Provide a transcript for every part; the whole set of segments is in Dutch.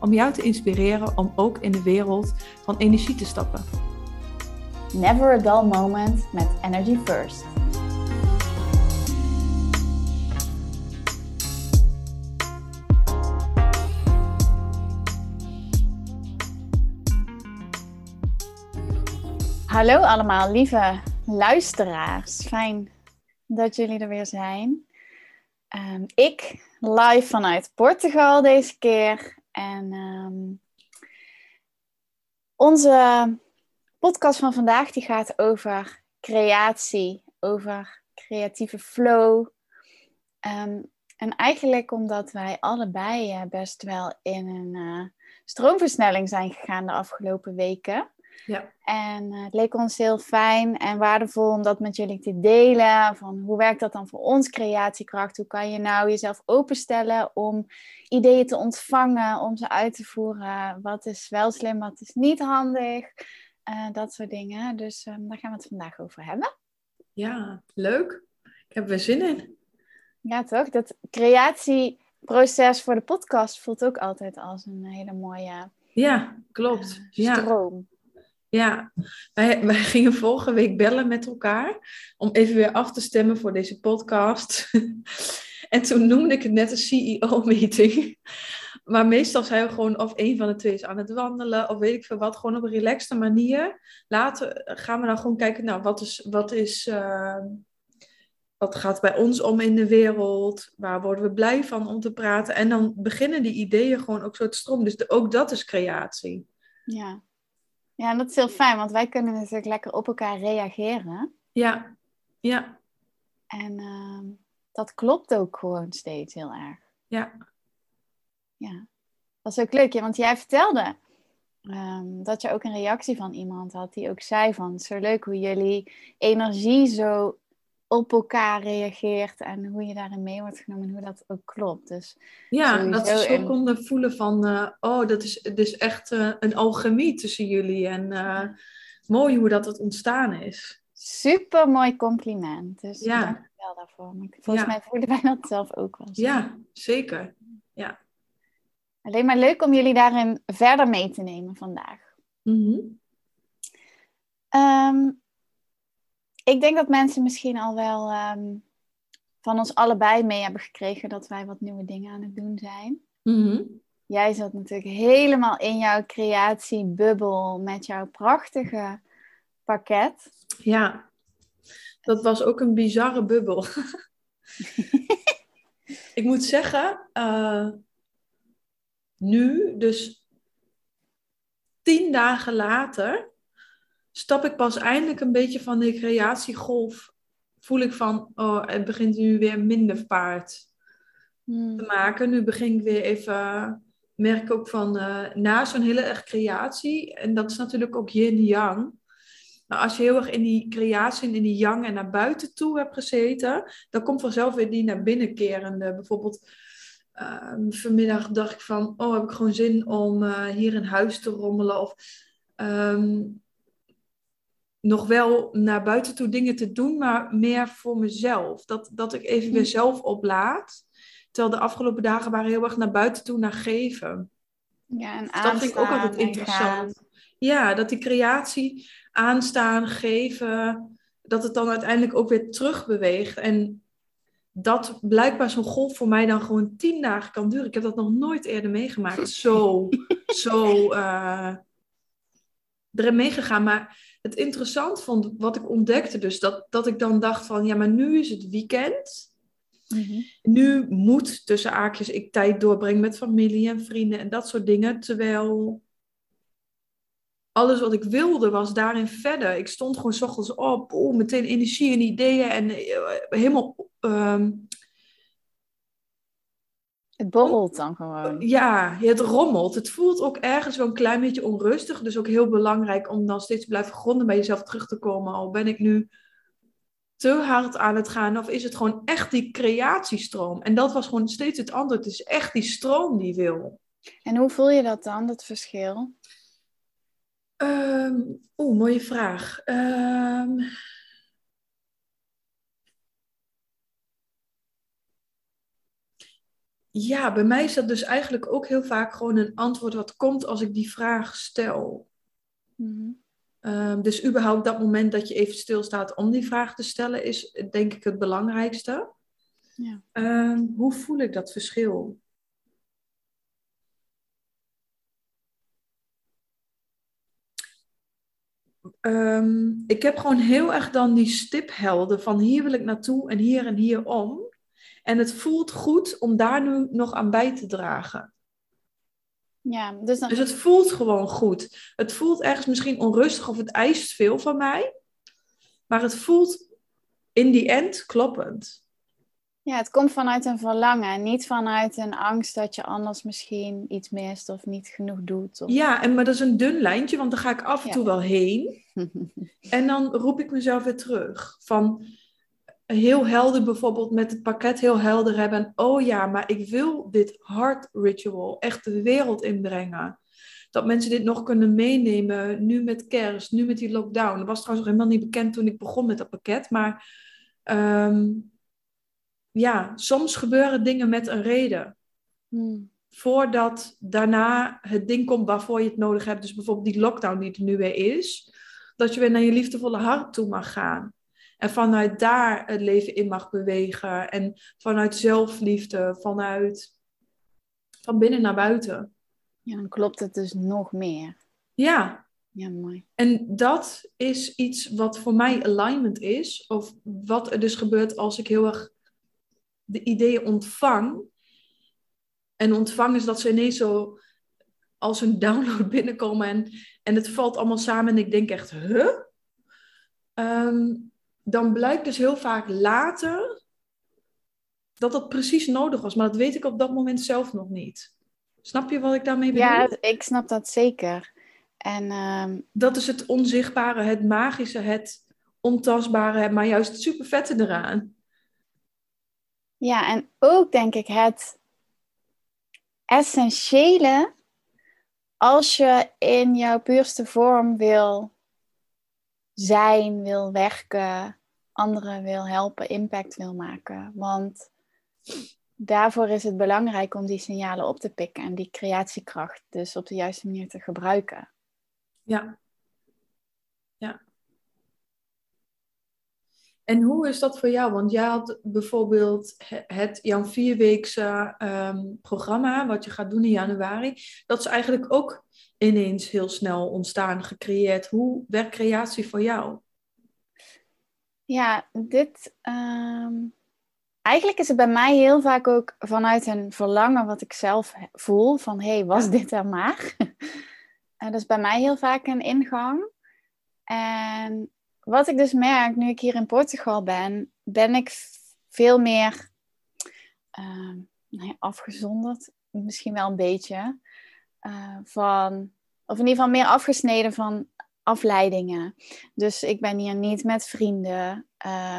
om jou te inspireren om ook in de wereld van energie te stappen. Never a dull moment met Energy First. Hallo allemaal, lieve luisteraars. Fijn dat jullie er weer zijn. Um, ik live vanuit Portugal deze keer. En um, onze podcast van vandaag die gaat over creatie, over creatieve flow. Um, en eigenlijk omdat wij allebei uh, best wel in een uh, stroomversnelling zijn gegaan de afgelopen weken. Ja. En uh, het leek ons heel fijn en waardevol om dat met jullie te delen. Van hoe werkt dat dan voor ons, creatiekracht? Hoe kan je nou jezelf openstellen om ideeën te ontvangen, om ze uit te voeren? Wat is wel slim, wat is niet handig? Uh, dat soort dingen. Dus um, daar gaan we het vandaag over hebben. Ja, leuk. Ik heb er zin in. Ja, toch? Dat creatieproces voor de podcast voelt ook altijd als een hele mooie ja, klopt. Uh, stroom. Ja, wij, wij gingen vorige week bellen met elkaar om even weer af te stemmen voor deze podcast. en toen noemde ik het net een CEO-meeting. Maar meestal zijn we gewoon of een van de twee is aan het wandelen of weet ik veel wat, gewoon op een relaxte manier. Later gaan we dan gewoon kijken, nou, wat is, wat is, uh, wat gaat bij ons om in de wereld? Waar worden we blij van om te praten? En dan beginnen die ideeën gewoon ook zo te stromen. Dus ook dat is creatie. Ja. Ja, en dat is heel fijn, want wij kunnen natuurlijk lekker op elkaar reageren. Ja, ja. En uh, dat klopt ook gewoon steeds heel erg. Ja. Ja. Dat is ook leuk, ja, want jij vertelde um, dat je ook een reactie van iemand had die ook zei van... Zo leuk hoe jullie energie zo op elkaar reageert en hoe je daarin mee wordt genomen en hoe dat ook klopt. Dus ja, dat ze zo konden voelen van, uh, oh, dat is, dus echt uh, een alchemie tussen jullie en uh, mooi hoe dat het ontstaan is. Super mooi compliment. Dus ja. dankjewel daarvoor. Maar volgens ja. mij voelen wij dat zelf ook wel. Zo. Ja, zeker. Ja. Alleen maar leuk om jullie daarin verder mee te nemen vandaag. Mm -hmm. um, ik denk dat mensen misschien al wel um, van ons allebei mee hebben gekregen dat wij wat nieuwe dingen aan het doen zijn. Mm-hmm. Jij zat natuurlijk helemaal in jouw creatiebubbel met jouw prachtige pakket. Ja, dat was ook een bizarre bubbel. ik moet zeggen, uh, nu, dus tien dagen later, stap ik pas eindelijk een beetje van de creatiegolf. Voel ik van, oh, het begint nu weer minder paard hmm. te maken. Nu begin ik weer even, merk ook van, uh, na zo'n hele erg creatie, en dat is natuurlijk ook yin-yang. Maar als je heel erg in die creatie en in die yang en naar buiten toe hebt gezeten, dan komt vanzelf weer die naar binnen kerende. Bijvoorbeeld, uh, vanmiddag dacht ik van, oh, heb ik gewoon zin om uh, hier in huis te rommelen. Of um, nog wel naar buiten toe dingen te doen, maar meer voor mezelf. Dat, dat ik even weer zelf oplaad. Terwijl de afgelopen dagen waren heel erg naar buiten toe, naar geven. Ja, en dat vind ik ook altijd interessant. Ja, dat die creatie aanstaan, geven, dat het dan uiteindelijk ook weer terugbeweegt. En dat blijkbaar zo'n golf voor mij dan gewoon tien dagen kan duren. Ik heb dat nog nooit eerder meegemaakt. Zo, zo uh, erin meegegaan. Maar het interessant vond, wat ik ontdekte dus, dat, dat ik dan dacht van, ja, maar nu is het weekend. Mhm. Nu moet tussen aakjes ik tijd doorbrengen met familie en vrienden en dat soort dingen. Terwijl alles wat ik wilde was daarin verder. Ik stond gewoon s ochtends op, oh, meteen energie en ideeën en uh, helemaal... Um, Het borrelt dan gewoon. Ja, het rommelt. Het voelt ook ergens wel een klein beetje onrustig. Dus ook heel belangrijk om dan steeds te blijven gronden bij jezelf terug te komen. Al ben ik nu te hard aan het gaan? Of is het gewoon echt die creatiestroom? En dat was gewoon steeds het antwoord. Het is echt die stroom die wil. En hoe voel je dat dan, dat verschil? Um, Oeh, mooie vraag. Um, ja, bij mij is dat dus eigenlijk ook heel vaak gewoon een antwoord wat komt als ik die vraag stel. Mm Ehm, dus überhaupt dat moment dat je even stilstaat om die vraag te stellen, is denk ik het belangrijkste. Ja. Ehm, hoe voel ik dat verschil? Ehm, ik heb gewoon heel erg dan die stiphelden van hier wil ik naartoe en hier en hier om. En het voelt goed om daar nu nog aan bij te dragen. Ja, dus, dan... dus het voelt gewoon goed. Het voelt ergens misschien onrustig of het eist veel van mij. Maar het voelt in die end kloppend. Ja, het komt vanuit een verlangen, niet vanuit een angst dat je anders misschien iets mist of niet genoeg doet. Of... Ja, en, maar dat is een dun lijntje, want dan ga ik af en toe wel heen. en dan roep ik mezelf weer terug. Van, heel helder bijvoorbeeld met het pakket heel helder hebben. Oh ja, maar ik wil dit heart ritual echt de wereld inbrengen. Dat mensen dit nog kunnen meenemen, nu met kerst, nu met die lockdown. Dat was trouwens nog helemaal niet bekend toen ik begon met dat pakket. Maar ehm, ja, soms gebeuren dingen met een reden. Hmm. Voordat daarna het ding komt waarvoor je het nodig hebt. Dus bijvoorbeeld die lockdown die er nu weer is. Dat je weer naar je liefdevolle hart toe mag gaan. En vanuit daar het leven in mag bewegen. En vanuit zelfliefde, vanuit van binnen naar buiten. Ja, dan klopt het dus nog meer. Ja. Ja, mooi. En dat is iets wat voor mij alignment is. Of wat er dus gebeurt als ik heel erg de ideeën ontvang. En ontvang is dat ze ineens zo als een download binnenkomen en, en het valt allemaal samen en ik denk echt, huh? Um, dan blijkt dus heel vaak later dat dat precies nodig was. Maar dat weet ik op dat moment zelf nog niet. Snap je wat ik daarmee bedoel? Ja, ik snap dat zeker. En, ehm, Dat is het onzichtbare, het magische, het ontastbare, maar juist het super vette eraan. Ja, en ook denk ik het essentiële als je in jouw puurste vorm wil zijn wil werken, anderen wil helpen, impact wil maken. Want daarvoor is het belangrijk om die signalen op te pikken en die creatiekracht dus op de juiste manier te gebruiken. Ja. Ja. En hoe is dat voor jou? Want jij had bijvoorbeeld het Jan Vierweekse um, programma, wat je gaat doen in januari. Dat is eigenlijk ook ineens heel snel ontstaan, gecreëerd. Hoe werkt creatie voor jou? Ja, dit. Ehm, eigenlijk is het bij mij heel vaak ook vanuit een verlangen wat ik zelf voel: van hé, hey, was dit er maar? en dat is bij mij heel vaak een ingang. En wat ik dus merk nu ik hier in Portugal ben, ben ik veel meer uh, afgezonderd, misschien wel een beetje. Uh, van, of in ieder geval meer afgesneden van afleidingen. Dus ik ben hier niet met vrienden.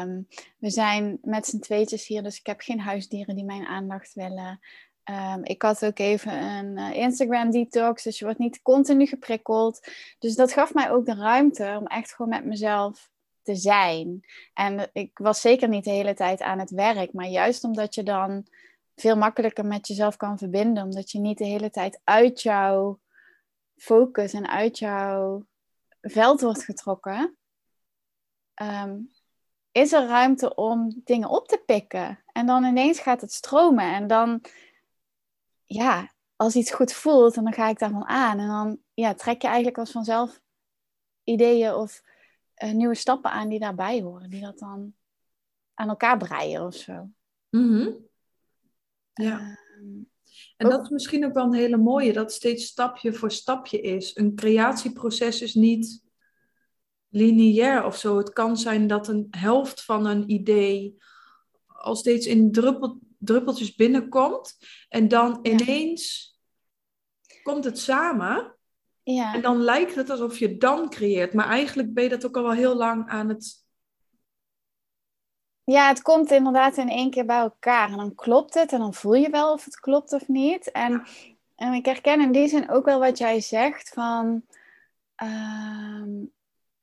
Um, we zijn met z'n tweetjes hier, dus ik heb geen huisdieren die mijn aandacht willen. Um, ik had ook even een uh, Instagram detox, dus je wordt niet continu geprikkeld. Dus dat gaf mij ook de ruimte om echt gewoon met mezelf te zijn. En ik was zeker niet de hele tijd aan het werk, maar juist omdat je dan veel makkelijker met jezelf kan verbinden, omdat je niet de hele tijd uit jouw focus en uit jouw veld wordt getrokken, ehm, is er ruimte om dingen op te pikken. En dan ineens gaat het stromen. En dan, ja, als iets goed voelt, dan ga ik daarvan aan. En dan ja, trek je eigenlijk als vanzelf ideeën of uh, nieuwe stappen aan die daarbij horen. Die dat dan aan elkaar breien of zo. Mhm. Ja. Ehm, en dat is misschien ook wel een hele mooie, dat steeds stapje voor stapje is. Een creatieproces is niet lineair of zo. Het kan zijn dat een helft van een idee al steeds in druppel, druppeltjes binnenkomt. En dan ineens komt het samen. Ja. En dan lijkt het alsof je dan creëert. Maar eigenlijk ben je dat ook al wel heel lang aan het... ja, het komt inderdaad in één keer bij elkaar. En dan klopt het en dan voel je wel of het klopt of niet. En, en ik herken in die zin ook wel wat jij zegt van... ehm,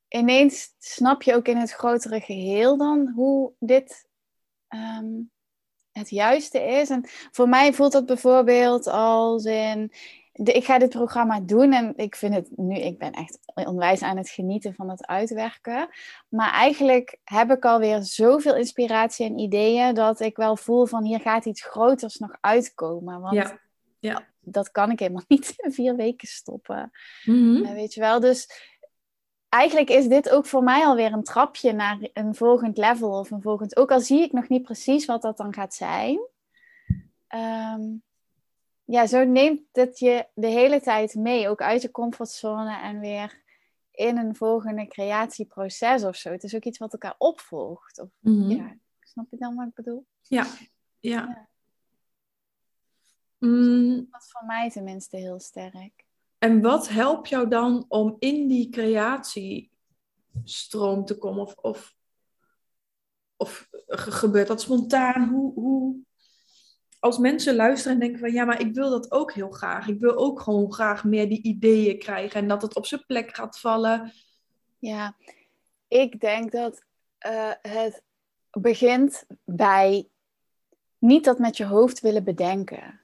ineens snap je ook in het grotere geheel dan hoe dit ehm, het juiste is. En voor mij voelt dat bijvoorbeeld als in de, ik ga dit programma doen en ik vind het nu, ik ben echt onwijs aan het genieten van het uitwerken. Maar eigenlijk heb ik alweer zoveel inspiratie en ideeën dat ik wel voel van hier gaat iets groters nog uitkomen. Want Ja. Ja. dat kan ik helemaal niet in vier weken stoppen. Mhm. Eh, weet je wel, dus eigenlijk is dit ook voor mij alweer een trapje naar een volgend level of een volgend. Ook al zie ik nog niet precies wat dat dan gaat zijn. Ehm, ja, zo neemt het je de hele tijd mee, ook uit je comfortzone en weer in een volgende creatieproces of zo. Het is ook iets wat elkaar opvolgt. Of, Mhm. ja, snap je dan wat ik bedoel? Ja. ja. Ja. Mm, Dat is voor mij tenminste heel sterk. en wat helpt jou dan om in die creatiestroom te komen? Of, of, of ge- gebeurt dat spontaan? Hoe, hoe... Als mensen luisteren en denken van ja, maar ik wil dat ook heel graag. Ik wil ook gewoon graag meer die ideeën krijgen en dat het op zijn plek gaat vallen. Ja, ik denk dat eh, het begint bij niet dat met je hoofd willen bedenken.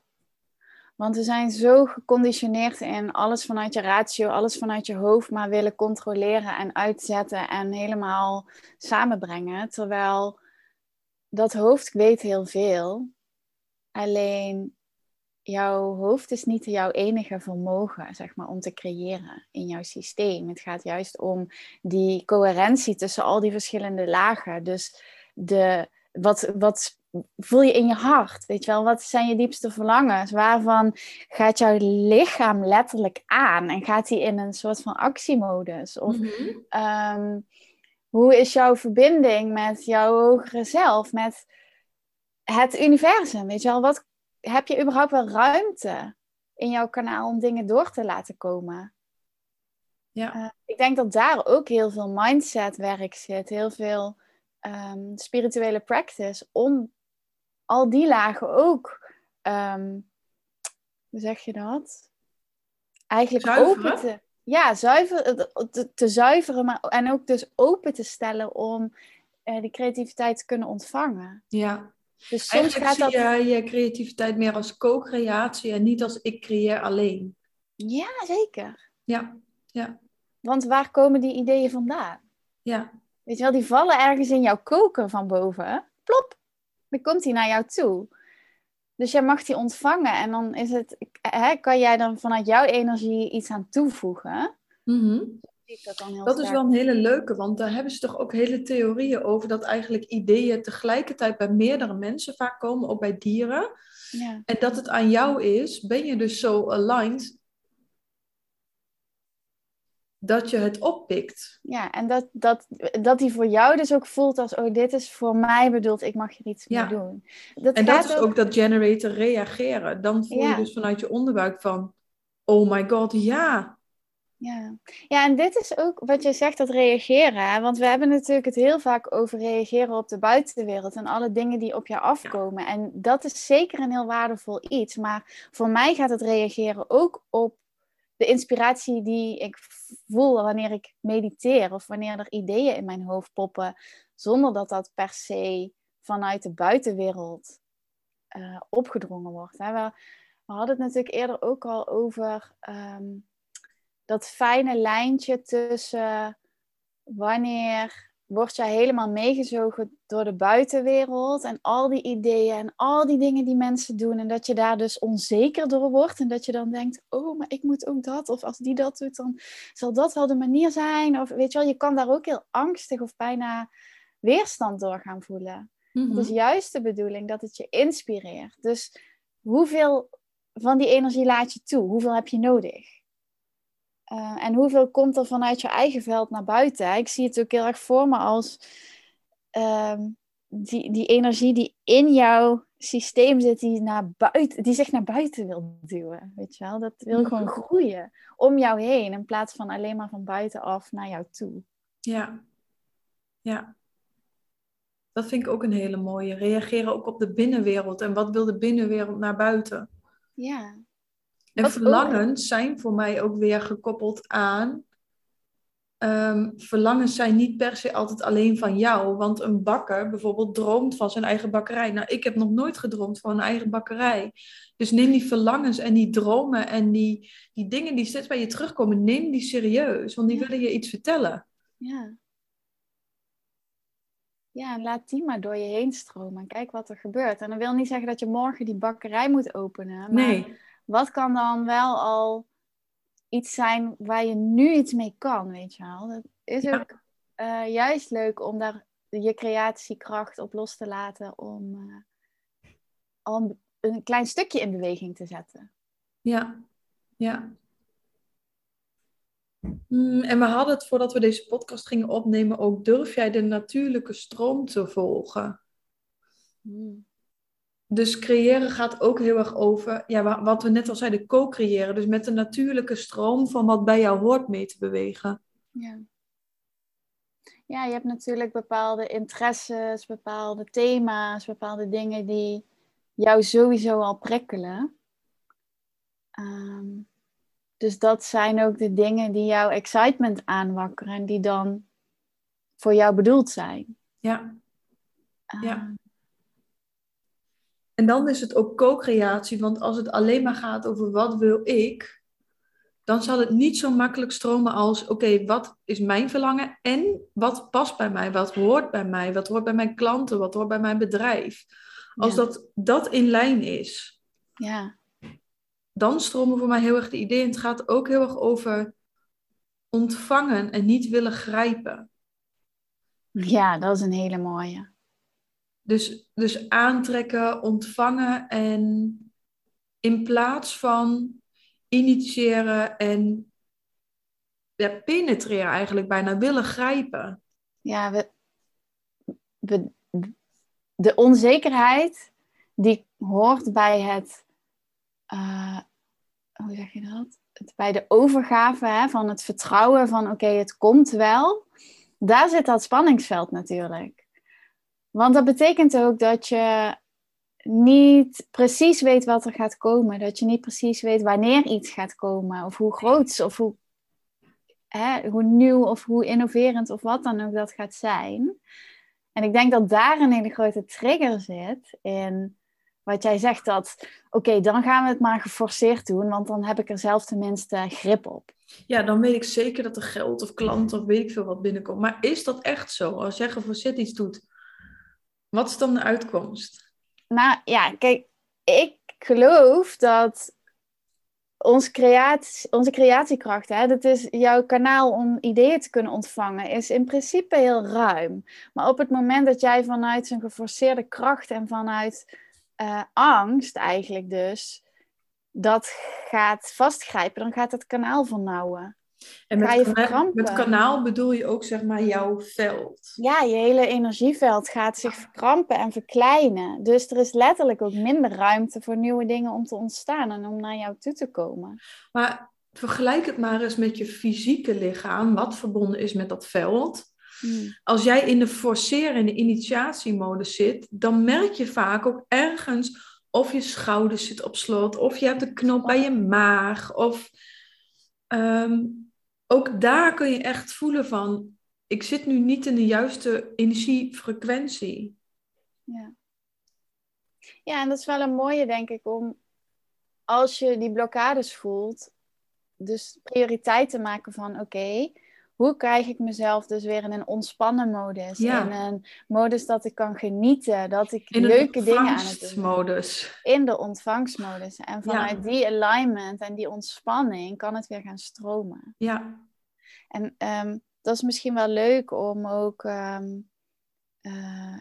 Want we zijn zo geconditioneerd in alles vanuit je ratio, alles vanuit je hoofd, maar willen controleren en uitzetten en helemaal samenbrengen. Terwijl dat hoofd weet heel veel. Alleen jouw hoofd is niet jouw enige vermogen, zeg maar, om te creëren in jouw systeem. Het gaat juist om die coherentie tussen al die verschillende lagen. Dus de, wat, wat voel je in je hart? Weet je wel, wat zijn je diepste verlangens? Waarvan gaat jouw lichaam letterlijk aan en gaat hij in een soort van actiemodus? Of Mhm. Ehm, hoe is jouw verbinding met jouw hogere zelf, met het universum? Weet je wel, wat, heb je überhaupt wel ruimte in jouw kanaal om dingen door te laten komen? Ja. Eh, ik denk dat daar ook heel veel mindset-werk zit, heel veel ehm, spirituele practice, om al die lagen ook, ehm, hoe zeg je dat? Eigenlijk Zuiveren? open te, ja, zuiver, te, te zuiveren, maar en ook dus open te stellen om eh, die creativiteit te kunnen ontvangen. ja. Dus soms Eigenlijk gaat zie je je creativiteit meer als co-creatie en niet als ik creëer alleen. Ja, zeker. Ja, ja, Want waar komen die ideeën vandaan? ja. Weet je wel, die vallen ergens in jouw koker van boven. Plop, dan komt die naar jou toe. Dus jij mag die ontvangen en dan is het, hè, kan jij dan vanuit jouw energie iets aan toevoegen. Mhm. Ik dat dan heel Dat is wel een hele leuke, want daar hebben ze toch ook hele theorieën over dat eigenlijk ideeën tegelijkertijd bij meerdere mensen vaak komen, ook bij dieren. Ja. En dat het aan jou is, ben je dus zo aligned dat je het oppikt. ja, en dat, dat, dat die voor jou dus ook voelt als, oh, dit is voor mij bedoeld, ik mag hier iets Ja. mee doen. Dat En dat is ook dat generator reageren. Dan voel je dus vanuit je onderbuik van, oh my god, ja. Ja. ja, en dit is ook wat je zegt, dat reageren. Hè? Want we hebben natuurlijk het heel vaak over reageren op de buitenwereld en alle dingen die op je afkomen. En dat is zeker een heel waardevol iets. Maar voor mij gaat het reageren ook op de inspiratie die ik voel wanneer ik mediteer of wanneer er ideeën in mijn hoofd poppen, zonder dat dat per se vanuit de buitenwereld eh, opgedrongen wordt. Hè? We, we hadden het natuurlijk eerder ook al over. ehm, dat fijne lijntje tussen wanneer word jij helemaal meegezogen door de buitenwereld en al die ideeën en al die dingen die mensen doen en dat je daar dus onzeker door wordt en dat je dan denkt, oh, maar ik moet ook dat of als die dat doet, dan zal dat wel de manier zijn of weet je wel, je kan daar ook heel angstig of bijna weerstand door gaan voelen. Het is juist de bedoeling dat het je inspireert. Dus hoeveel van die energie laat je toe? Hoeveel heb je nodig? Uh, en hoeveel komt er vanuit je eigen veld naar buiten? Ik zie het ook heel erg voor me als um, die, die energie die in jou systeem zit die, naar buiten, die zich naar buiten wil duwen. Weet je wel? Dat wil gewoon groeien om jou heen in plaats van alleen maar van buitenaf naar jou toe. Ja, ja. Dat vind ik ook een hele mooie. Reageren ook op de binnenwereld en wat wil de binnenwereld naar buiten. Ja. En verlangens zijn voor mij ook weer gekoppeld aan um, verlangens zijn niet per se altijd alleen van jou. Want een bakker bijvoorbeeld droomt van zijn eigen bakkerij. Nou, ik heb nog nooit gedroomd van een eigen bakkerij. Dus neem die verlangens en die dromen en die, die dingen die steeds bij je terugkomen, neem die serieus. Want die willen je iets vertellen. Ja. Ja, en laat die maar door je heen stromen. Kijk wat er gebeurt. En dat wil niet zeggen dat je morgen die bakkerij moet openen. Maar nee. Wat kan dan wel al iets zijn waar je nu iets mee kan, weet je wel. Dat is ook uh, juist leuk om daar je creatiekracht op los te laten om, uh, om een klein stukje in beweging te zetten. Ja, ja. Mm, en we hadden het voordat we deze podcast gingen opnemen ook, durf jij de natuurlijke stroom te volgen? Mm. Dus creëren gaat ook heel erg over, ja, wat we net al zeiden, co-creëren. Dus met de natuurlijke stroom van wat bij jou hoort mee te bewegen. Ja. Ja, je hebt natuurlijk bepaalde interesses, bepaalde thema's, bepaalde dingen die jou sowieso al prikkelen. Ehm, dus dat zijn ook de dingen die jouw excitement aanwakkeren en die dan voor jou bedoeld zijn. Ja. ja. Ehm, en dan is het ook co-creatie, want als het alleen maar gaat over wat wil ik, dan zal het niet zo makkelijk stromen als, oké, wat is mijn verlangen en wat past bij mij, wat hoort bij mij, wat hoort bij mijn klanten, wat hoort bij mijn bedrijf. Als dat, dat in lijn is, ja. dan stromen voor mij heel erg de ideeën. Het gaat ook heel erg over ontvangen en niet willen grijpen. Ja, dat is een hele mooie. Dus, dus aantrekken, ontvangen en in plaats van initiëren en ja, penetreren eigenlijk bijna willen grijpen. Ja, we, we, de onzekerheid die hoort bij het, uh, hoe zeg je dat? Het, bij de overgave hè, van het vertrouwen van oké, het komt wel. Daar zit dat spanningsveld natuurlijk. Want dat betekent ook dat je niet precies weet wat er gaat komen. Dat je niet precies weet wanneer iets gaat komen. Of hoe groot of hoe, hè, hoe nieuw of hoe innoverend of wat dan ook dat gaat zijn. En ik denk dat daar een hele grote trigger zit in wat jij zegt dat, oké, dan gaan we het maar geforceerd doen, want dan heb ik er zelf tenminste grip op. Ja, dan weet ik zeker dat er geld of klant of weet ik veel wat binnenkomt. Maar is dat echt zo? Als jij geforceerd iets doet, wat is dan de uitkomst? Nou ja, kijk, ik geloof dat ons creatie, onze creatiekracht, hè, dat is jouw kanaal om ideeën te kunnen ontvangen, is in principe heel ruim. Maar op het moment dat jij vanuit zijn geforceerde kracht en vanuit uh, angst eigenlijk dus dat gaat vastgrijpen, dan gaat het kanaal vernauwen. En met, kanaal, met kanaal bedoel je ook zeg maar jouw veld. Ja, je hele energieveld gaat zich verkrampen en verkleinen. Dus er is letterlijk ook minder ruimte voor nieuwe dingen om te ontstaan en om naar jou toe te komen. Maar vergelijk het maar eens met je fysieke lichaam, wat verbonden is met dat veld. Hmm. Als jij in de forceren, in de initiatiemodus zit, dan merk je vaak ook ergens of je schouders zit op slot, of je hebt een knop bij je maag, of ehm, ook daar kun je echt voelen van, ik zit nu niet in de juiste energiefrequentie. Ja. Ja, en dat is wel een mooie, denk ik, om als je die blokkades voelt, dus prioriteit te maken van, oké, hoe krijg ik mezelf dus weer in een ontspannen modus? Ja. In een modus dat ik kan genieten, dat ik leuke dingen aan het doen modus. In de ontvangstmodus. En vanuit die alignment en die ontspanning kan het weer gaan stromen. Ja. En ehm, dat is misschien wel leuk om ook ehm, eh,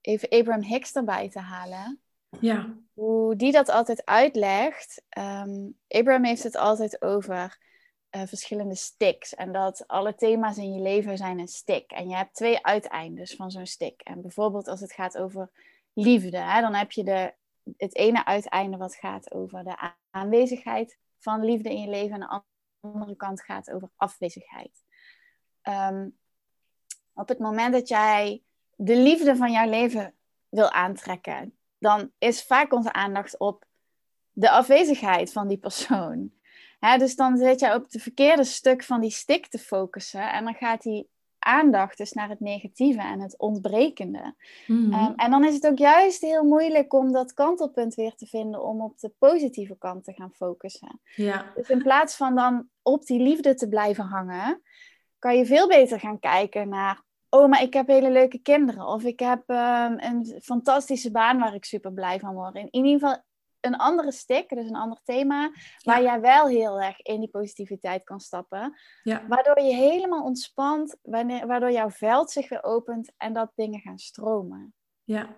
even Abraham Hicks erbij te halen. Ja. Hoe die dat altijd uitlegt. Um, Abraham heeft het altijd over uh, verschillende sticks. En dat alle thema's in je leven zijn een stick. En je hebt twee uiteindes van zo'n stick. En bijvoorbeeld als het gaat over liefde. Hè? Dan heb je de, het ene uiteinde wat gaat over de aanwezigheid van liefde in je leven. En de andere kant gaat over afwezigheid. Ehm, op het moment dat jij de liefde van jouw leven wil aantrekken, dan is vaak onze aandacht op de afwezigheid van die persoon. Dus dan zit je op het verkeerde stuk van die stick te focussen en dan gaat die aandacht dus naar het negatieve en het ontbrekende. Mhm. Ehm, en dan is het ook juist heel moeilijk om dat kantelpunt weer te vinden om op de positieve kant te gaan focussen. Ja. Dus in plaats van dan op die liefde te blijven hangen, kan je veel beter gaan kijken naar oh, maar ik heb hele leuke kinderen. Of ik heb ehm, een fantastische baan waar ik super blij van word. In, ieder geval een andere stick, dus een ander thema, waar jij wel heel erg in die positiviteit kan stappen. Ja. Waardoor je helemaal ontspant, wanneer, waardoor jouw veld zich weer opent en dat dingen gaan stromen. Ja.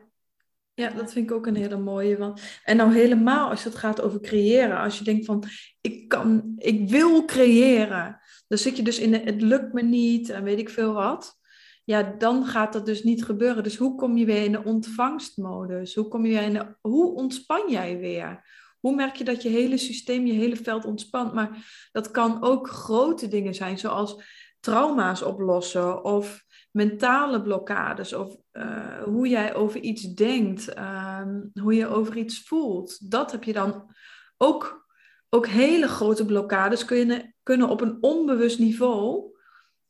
Ja, dat vind ik ook een hele mooie. Want... En nou helemaal als het gaat over creëren. Als je denkt van, ik kan, ik wil creëren. Dan zit je dus in, de, het lukt me niet en weet ik veel wat ja, dan gaat dat dus niet gebeuren. Dus hoe kom je weer in de ontvangstmodus? Hoe, kom je weer in de, hoe ontspan jij weer? Hoe merk je dat je hele systeem, je hele veld ontspant? Maar dat kan ook grote dingen zijn, zoals trauma's oplossen of mentale blokkades of uh, hoe jij over iets denkt, ehm, hoe je over iets voelt. Dat heb je dan ook, ook hele grote blokkades kunnen, kunnen op een onbewust niveau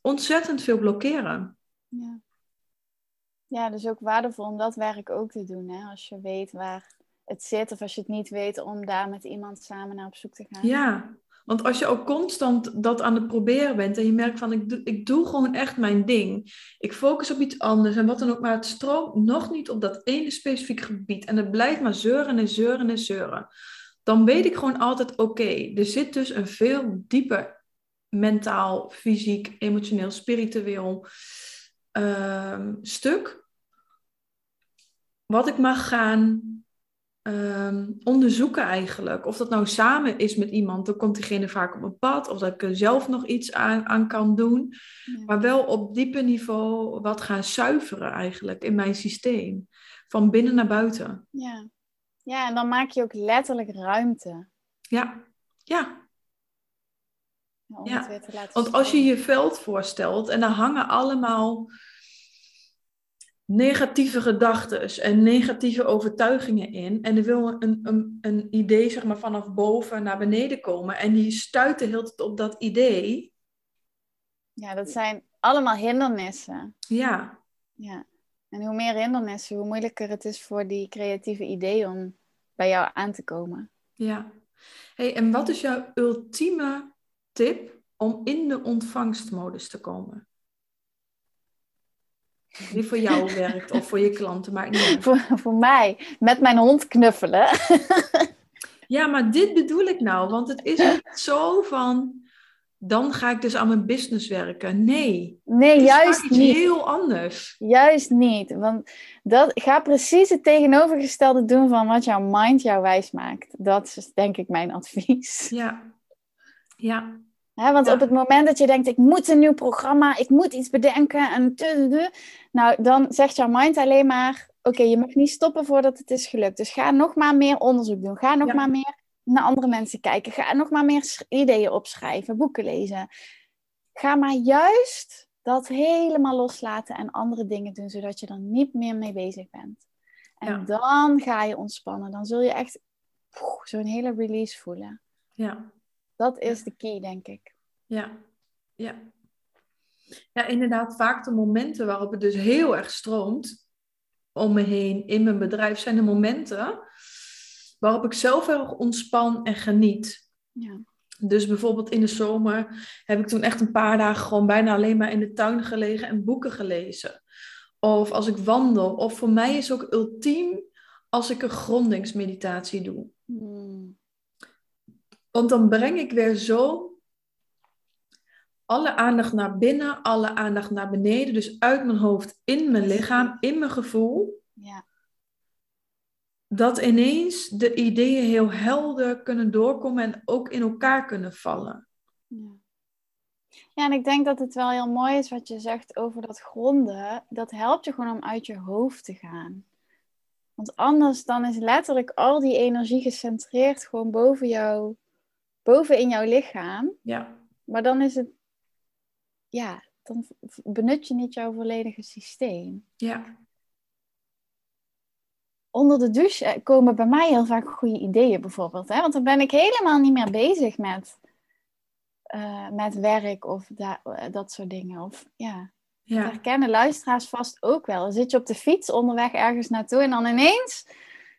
ontzettend veel blokkeren. Ja. ja, dus ook waardevol om dat werk ook te doen. Hè? Als je weet waar het zit of als je het niet weet, om daar met iemand samen naar op zoek te gaan. Ja, want als je ook constant dat aan het proberen bent en je merkt van ik doe, ik doe gewoon echt mijn ding. Ik focus op iets anders en wat dan ook, maar het stroomt nog niet op dat ene specifieke gebied. En het blijft maar zeuren en zeuren en zeuren. Dan weet ik gewoon altijd oké, er zit dus een veel dieper mentaal, fysiek, emotioneel, spiritueel Ehm, stuk. Wat ik mag gaan ehm, onderzoeken eigenlijk. Of dat nou samen is met iemand, dan komt diegene vaak op mijn pad. Of dat ik er zelf nog iets aan, aan kan doen. Maar wel op diepe niveau wat gaan zuiveren eigenlijk in mijn systeem. Van binnen naar buiten. Ja, ja en dan maak je ook letterlijk ruimte. Ja, ja, ja, Want als je je veld voorstelt en daar hangen allemaal negatieve gedachten en negatieve overtuigingen in. En er wil een, een, een idee zeg maar, vanaf boven naar beneden komen. En die stuiten heel tijd op dat idee. Ja, dat zijn allemaal hindernissen. Ja. Ja. En hoe meer hindernissen, hoe moeilijker het is voor die creatieve ideeën om bij jou aan te komen. Ja. Hey, en wat is jouw ultieme tip om in de ontvangstmodus te komen? Die voor jou werkt of voor je klanten, maar niet voor, voor mij, met mijn hond knuffelen. ja, maar dit bedoel ik nou, want het is niet zo van, dan ga ik dus aan mijn business werken. Nee. Nee, juist niet. heel anders. Juist niet, want dat, ga precies het tegenovergestelde doen van wat jouw mind jou wijs maakt. Dat is denk ik mijn advies. Ja, ja want op het moment dat je denkt, ik moet een nieuw programma, ik moet iets bedenken, en nou, dan zegt jouw mind alleen maar, oké, je mag niet stoppen voordat het is gelukt. Dus ga nog maar meer onderzoek doen, ga nog maar meer naar andere mensen kijken, ga nog maar meer ideeën opschrijven, boeken lezen. Ga maar juist dat helemaal loslaten en andere dingen doen, zodat je er niet meer mee bezig bent. En dan ga je ontspannen. Dan zul je echt zo'n hele release voelen. Ja, dat is de key, denk ik. Ja, ja. Ja, inderdaad, vaak de momenten waarop het dus heel erg stroomt om me heen in mijn bedrijf, zijn de momenten waarop ik zelf erg ontspan en geniet. Ja. Dus bijvoorbeeld in de zomer heb ik toen echt een paar dagen gewoon bijna alleen maar in de tuin gelegen en boeken gelezen. Of als ik wandel. Of voor mij is ook ultiem als ik een grondingsmeditatie doe. Hmm. Want dan breng ik weer zo alle aandacht naar binnen, alle aandacht naar beneden. Dus uit mijn hoofd, in mijn lichaam, in mijn gevoel. Ja. Dat ineens de ideeën heel helder kunnen doorkomen en ook in elkaar kunnen vallen. Ja. Ja, en ik denk dat het wel heel mooi is wat je zegt over dat gronden. Dat helpt je gewoon om uit je hoofd te gaan. Want anders dan is letterlijk al die energie gecentreerd gewoon boven jou, boven in jouw lichaam. Ja. Maar dan is het, ja, dan benut je niet jouw volledige systeem. Ja. Onder de douche eh, komen bij mij heel vaak goede ideeën bijvoorbeeld. Hè? Want dan ben ik helemaal niet meer bezig met, eh, met werk of da- eh, dat soort dingen. Of, ja. Dat Ja. herkennen luisteraars vast ook wel. Dan zit je op de fiets onderweg ergens naartoe en dan ineens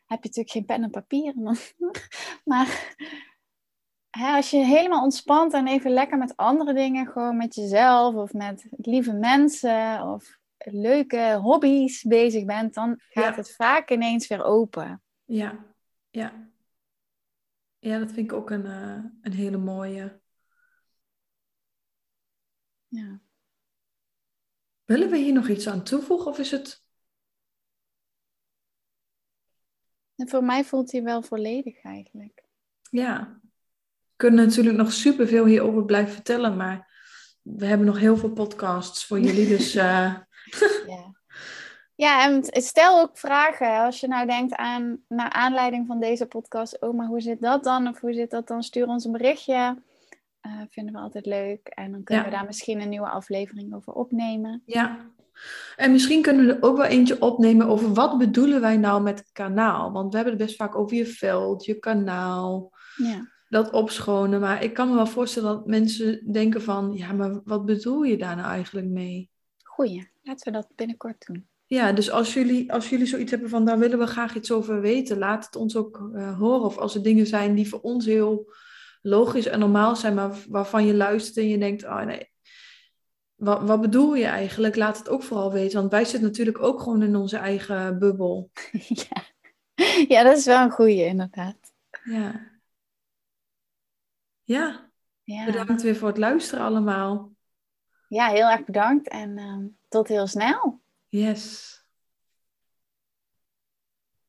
heb je natuurlijk geen pen en papier. Maar hè, als je helemaal ontspant en even lekker met andere dingen, gewoon met jezelf of met lieve mensen of leuke hobby's bezig bent, dan gaat Ja. het vaak ineens weer open. Ja. Ja. Ja, dat vind ik ook een, eh, een hele mooie. Ja. Willen we hier nog iets aan toevoegen of is het... En voor mij voelt hij wel volledig eigenlijk. Ja. Kunnen natuurlijk nog superveel hierover blijven vertellen, maar we hebben nog heel veel podcasts voor jullie. Dus eh, Ja. Ja, en stel ook vragen als je nou denkt aan, naar aanleiding van deze podcast, oh, maar hoe zit dat dan? Of hoe zit dat dan? Stuur ons een berichtje. Eh, vinden we altijd leuk. En dan kunnen Ja. we daar misschien een nieuwe aflevering over opnemen. ja. En misschien kunnen we er ook wel eentje opnemen over wat bedoelen wij nou met het kanaal. Want we hebben het best vaak over je veld, je kanaal, Ja, dat opschonen. Maar ik kan me wel voorstellen dat mensen denken van, ja, maar wat bedoel je daar nou eigenlijk mee? goeie. Laten we dat binnenkort doen. Ja, dus als jullie, als jullie zoiets hebben van daar willen we graag iets over weten, laat het ons ook eh, horen. Of als er dingen zijn die voor ons heel logisch en normaal zijn, maar waarvan je luistert en je denkt, oh nee, wat, wat bedoel je eigenlijk? Laat het ook vooral weten, want wij zitten natuurlijk ook gewoon in onze eigen bubbel. ja. ja, dat is wel een goeie, inderdaad. Ja. Ja, Ja, bedankt weer voor het luisteren allemaal. ja heel erg bedankt en ehm, tot heel snel. Yes.